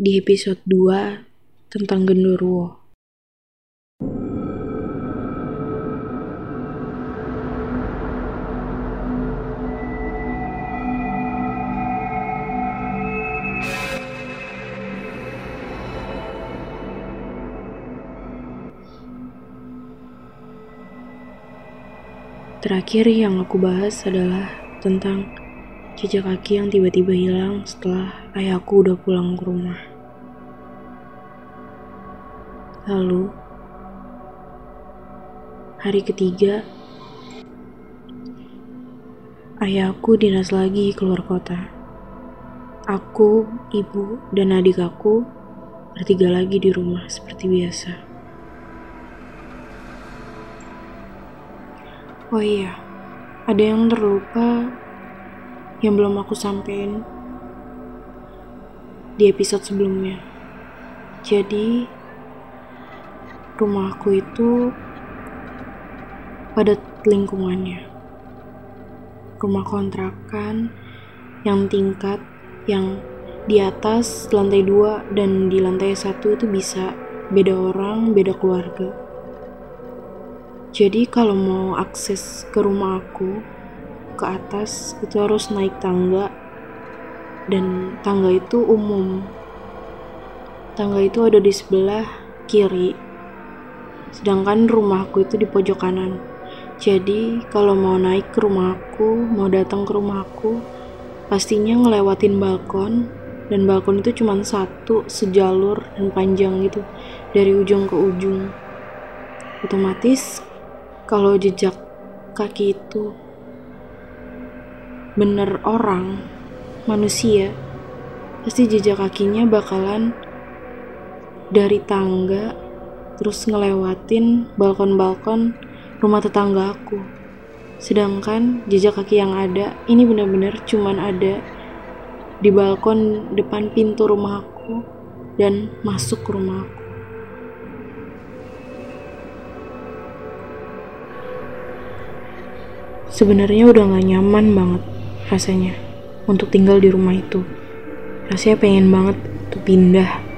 di episode 2 tentang genderuwo. Terakhir yang aku bahas adalah tentang jejak kaki yang tiba-tiba hilang setelah ayahku udah pulang ke rumah. Lalu, hari ketiga, ayahku dinas lagi keluar kota. Aku, ibu, dan adik aku bertiga lagi di rumah seperti biasa. Oh iya, ada yang terlupa yang belum aku sampein di episode sebelumnya. Jadi, rumahku itu pada lingkungannya. Rumah kontrakan yang tingkat yang di atas lantai dua dan di lantai satu itu bisa beda orang, beda keluarga. Jadi kalau mau akses ke rumah aku ke atas itu harus naik tangga dan tangga itu umum. Tangga itu ada di sebelah kiri. Sedangkan rumahku itu di pojok kanan. Jadi kalau mau naik ke rumahku, mau datang ke rumahku, pastinya ngelewatin balkon dan balkon itu cuma satu sejalur dan panjang gitu dari ujung ke ujung. Otomatis kalau jejak kaki itu bener orang, manusia, pasti jejak kakinya bakalan dari tangga terus ngelewatin balkon-balkon rumah tetangga aku. Sedangkan jejak kaki yang ada ini benar-benar cuman ada di balkon depan pintu rumah aku dan masuk ke rumah aku. Sebenarnya udah gak nyaman banget rasanya untuk tinggal di rumah itu. Rasanya pengen banget tuh pindah.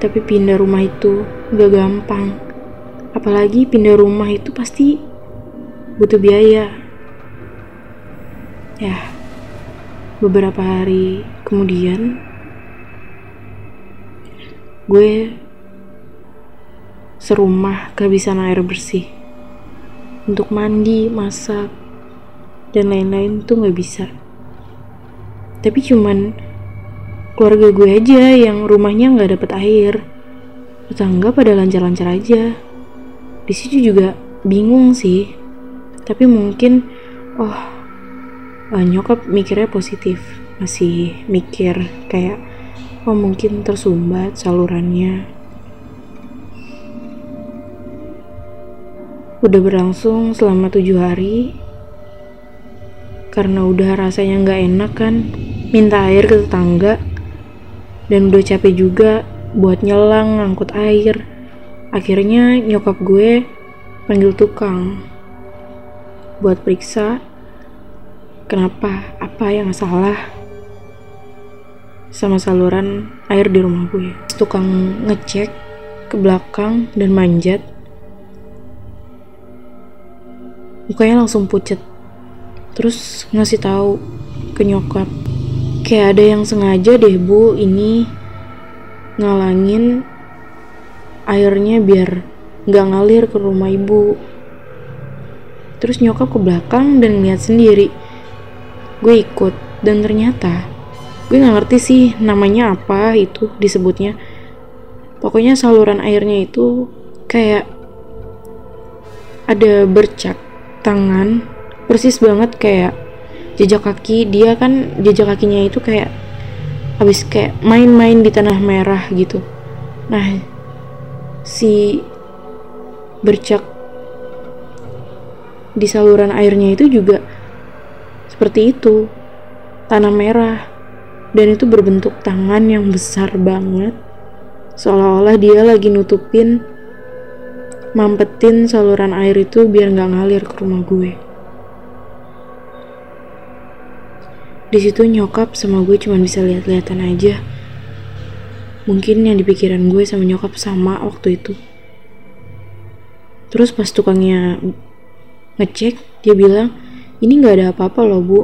Tapi pindah rumah itu gak gampang. Apalagi pindah rumah itu pasti butuh biaya. Ya, beberapa hari kemudian gue serumah kehabisan air bersih untuk mandi, masak, dan lain-lain tuh nggak bisa. Tapi cuman keluarga gue aja yang rumahnya nggak dapet air. Tetangga pada lancar-lancar aja. Di situ juga bingung sih. Tapi mungkin, oh, uh, nyokap mikirnya positif. Masih mikir kayak, oh mungkin tersumbat salurannya Udah berlangsung selama tujuh hari Karena udah rasanya nggak enak kan Minta air ke tetangga Dan udah capek juga buat nyelang ngangkut air. Akhirnya nyokap gue panggil tukang Buat periksa Kenapa, apa yang salah Sama saluran air di rumah gue. Tukang ngecek ke belakang dan manjat mukanya langsung pucet. Terus ngasih tahu ke nyokap kayak ada yang sengaja deh bu ini ngalangin airnya biar nggak ngalir ke rumah ibu. Terus nyokap ke belakang dan lihat sendiri. Gue ikut dan ternyata gue nggak ngerti sih namanya apa itu disebutnya. Pokoknya saluran airnya itu kayak ada bercak tangan persis banget kayak jejak kaki dia kan jejak kakinya itu kayak habis kayak main-main di tanah merah gitu. Nah si bercak di saluran airnya itu juga seperti itu tanah merah. Dan itu berbentuk tangan yang besar banget. Seolah-olah dia lagi nutupin mampetin saluran air itu biar nggak ngalir ke rumah gue. Di situ nyokap sama gue cuma bisa lihat-lihatan aja. mungkin yang di pikiran gue sama nyokap sama waktu itu. Terus pas tukangnya ngecek dia bilang ini nggak ada apa-apa loh bu.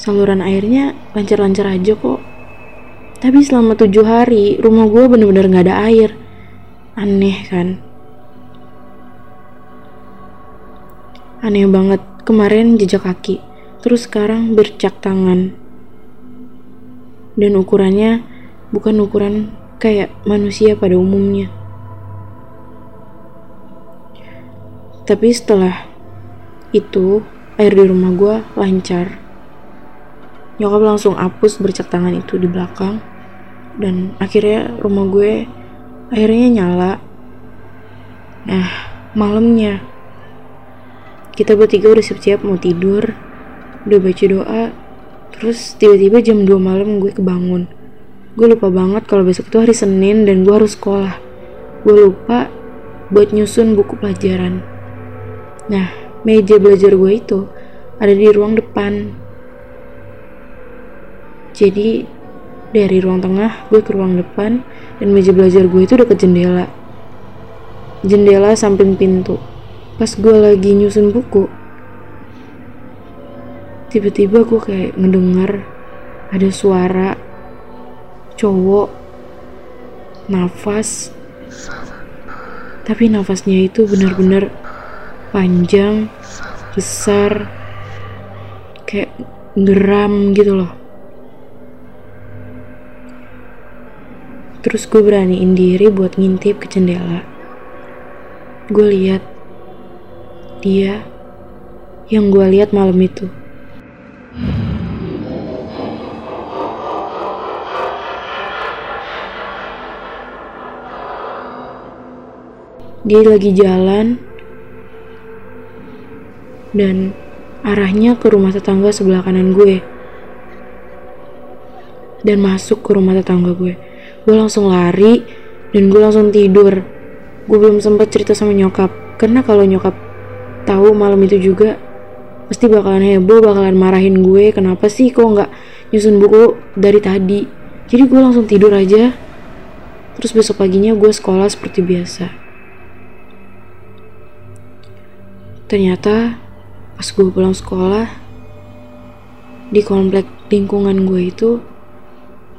Saluran airnya lancar-lancar aja kok. Tapi selama tujuh hari rumah gue bener-bener nggak ada air. Aneh kan? Aneh banget. Kemarin jejak kaki terus sekarang bercak tangan. Dan ukurannya bukan ukuran kayak manusia pada umumnya. Tapi setelah itu air di rumah gue lancar. Nyokap langsung hapus bercak tangan itu di belakang. Dan akhirnya rumah gue akhirnya nyala. Nah malamnya. Kita bertiga udah siap-siap mau tidur udah baca doa terus tiba-tiba jam 2 malam gue kebangun gue lupa banget kalau besok itu hari Senin dan gue harus sekolah gue lupa buat nyusun buku pelajaran nah meja belajar gue itu ada di ruang depan jadi dari ruang tengah gue ke ruang depan dan meja belajar gue itu deket jendela. Jendela samping pintu. Pas gue lagi nyusun buku, tiba-tiba gue kayak ngedengar ada suara cowok nafas tapi nafasnya itu benar-benar panjang besar kayak geram gitu loh Terus gue beraniin diri buat ngintip ke jendela. Gue lihat dia yang gue lihat malam itu. Dia lagi jalan dan arahnya ke rumah tetangga sebelah kanan gue. Dan masuk ke rumah tetangga gue. Gue langsung lari dan gue langsung tidur. Gue belum sempat cerita sama nyokap. Karena kalau nyokap tahu malam itu juga pasti bakalan heboh bakalan marahin gue. Kenapa sih kok nggak nyusun buku dari tadi? Jadi gue langsung tidur aja. Terus besok paginya gue sekolah seperti biasa ternyata pas gue pulang sekolah di komplek lingkungan gue itu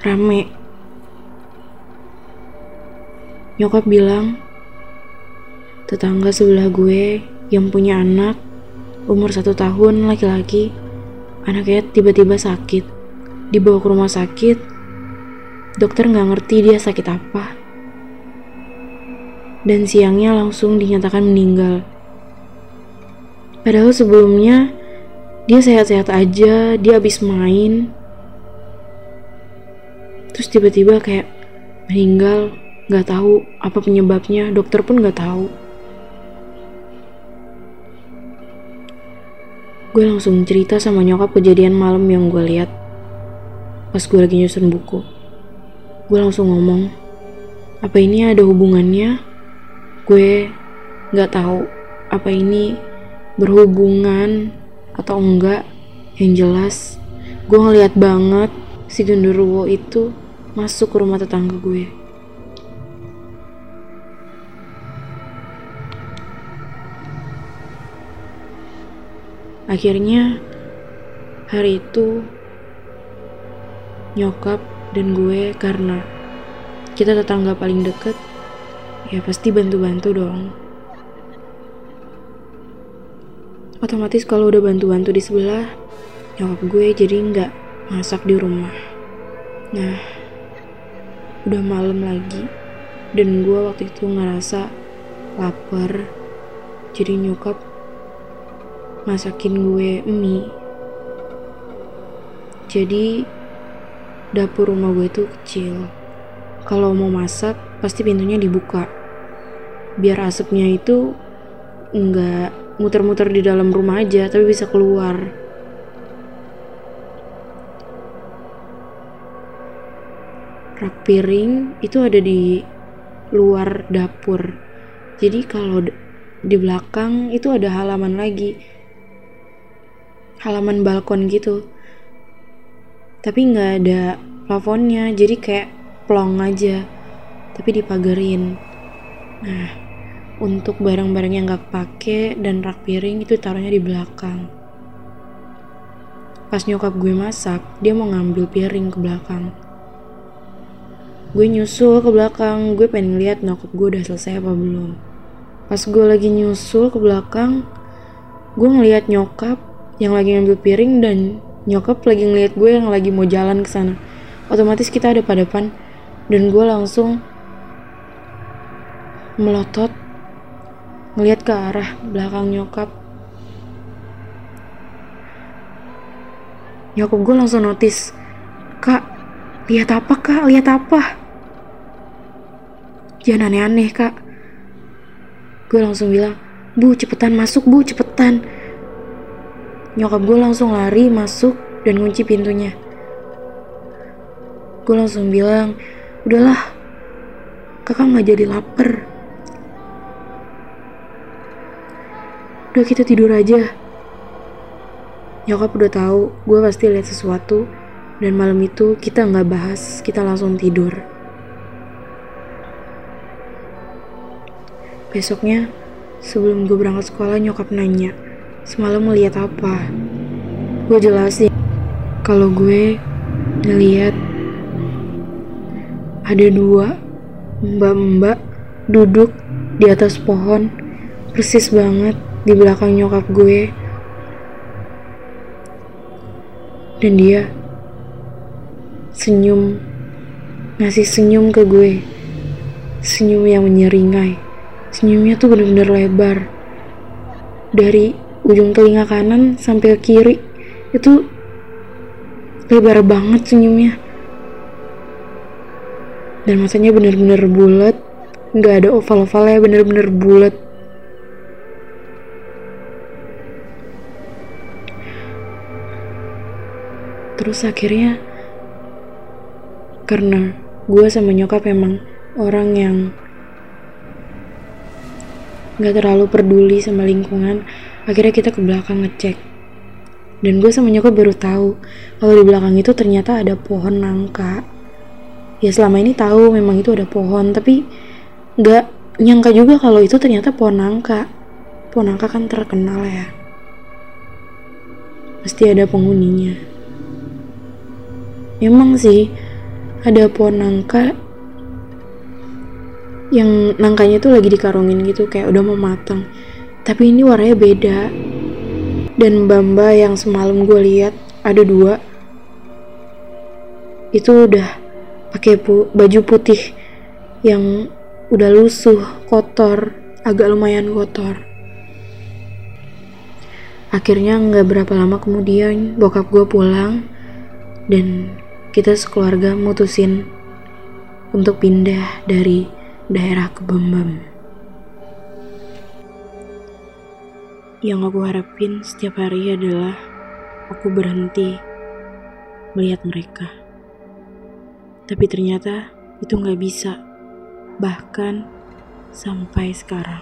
rame. Nyokap bilang, tetangga sebelah gue yang punya anak umur satu tahun laki-laki, anaknya tiba-tiba sakit, dibawa ke rumah sakit, dokter nggak ngerti dia sakit apa, dan siangnya langsung dinyatakan meninggal. Padahal sebelumnya dia sehat-sehat aja, dia habis main, terus tiba-tiba kayak meninggal Gak tahu apa penyebabnya, dokter pun gak tahu. Gue langsung cerita sama nyokap kejadian malam yang gue lihat pas gue lagi nyusun buku. Gue langsung ngomong, apa ini ada hubungannya? Gue gak tahu apa ini berhubungan atau enggak. Yang jelas, gue ngeliat banget si genderuwo itu masuk ke rumah tetangga gue. Akhirnya hari itu nyokap dan gue karena kita tetangga paling deket ya pasti bantu-bantu dong otomatis kalau udah bantu-bantu di sebelah nyokap gue jadi nggak masak di rumah. Nah udah malam lagi dan gue waktu itu ngerasa lapar. Jadi nyokap masakin gue mie. Jadi dapur rumah gue itu kecil. Kalau mau masak pasti pintunya dibuka. Biar asapnya itu nggak muter-muter di dalam rumah aja tapi bisa keluar. Rak piring itu ada di luar dapur. Jadi kalau di belakang itu ada halaman lagi. Halaman balkon gitu. Tapi nggak ada plafonnya jadi kayak plong aja tapi dipagerin. Nah untuk barang-barang yang gak kepake dan rak piring itu taruhnya di belakang. Pas nyokap gue masak dia mau ngambil piring ke belakang. Gue nyusul ke belakang gue pengen lihat nyokap gue udah selesai apa belum. Pas gue lagi nyusul ke belakang gue ngeliat nyokap yang lagi ngambil piring dan nyokap lagi ngeliat gue yang lagi mau jalan ke sana. Otomatis kita ada pada depan dan gue langsung melotot ngeliat ke arah belakang nyokap. Nyokap gue langsung notice kak lihat apa kak? Lihat apa? Jangan aneh-aneh kak. Gue langsung bilang bu cepetan masuk bu cepetan. Nyokap gue langsung lari masuk dan kunci pintunya. Gue langsung bilang udahlah kakak nggak jadi lapar udah kita tidur aja. Nyokap udah tahu gue pasti lihat sesuatu dan malam itu kita nggak bahas kita langsung tidur. Besoknya sebelum gue berangkat sekolah nyokap nanya semalam ngeliat apa? Gue jelasin kalau gue ngeliat ada dua mbak-mbak duduk di atas pohon persis banget di belakang nyokap gue. Dan dia senyum ngasih senyum ke gue. Senyum yang menyeringai. Senyumnya tuh bener-bener lebar. Dari ujung telinga kanan sampai ke kiri itu lebar banget senyumnya. Dan matanya bener-bener bulat. Nggak ada oval-ovalnya bener-bener bulat terus akhirnya karena gue sama nyokap emang orang yang nggak terlalu peduli sama lingkungan akhirnya kita ke belakang ngecek. Dan gue sama nyokap baru tahu kalau di belakang itu ternyata ada pohon nangka. Ya selama ini tahu memang itu ada pohon tapi nggak nyangka juga kalau itu ternyata pohon nangka. Pohon nangka kan terkenal ya. Pasti ada penghuninya memang sih ada pohon nangka yang nangkanya tuh lagi dikarungin gitu kayak udah mau matang. Tapi ini warnanya beda. Dan bamba yang semalam gue lihat ada dua. Itu udah pakai pu baju putih yang udah lusuh, kotor, agak lumayan kotor. Akhirnya nggak berapa lama kemudian bokap gue pulang dan kita sekeluarga mutusin untuk pindah dari daerah Kebambam. Yang aku harapin setiap hari adalah aku berhenti melihat mereka. Tapi ternyata itu nggak bisa, bahkan sampai sekarang.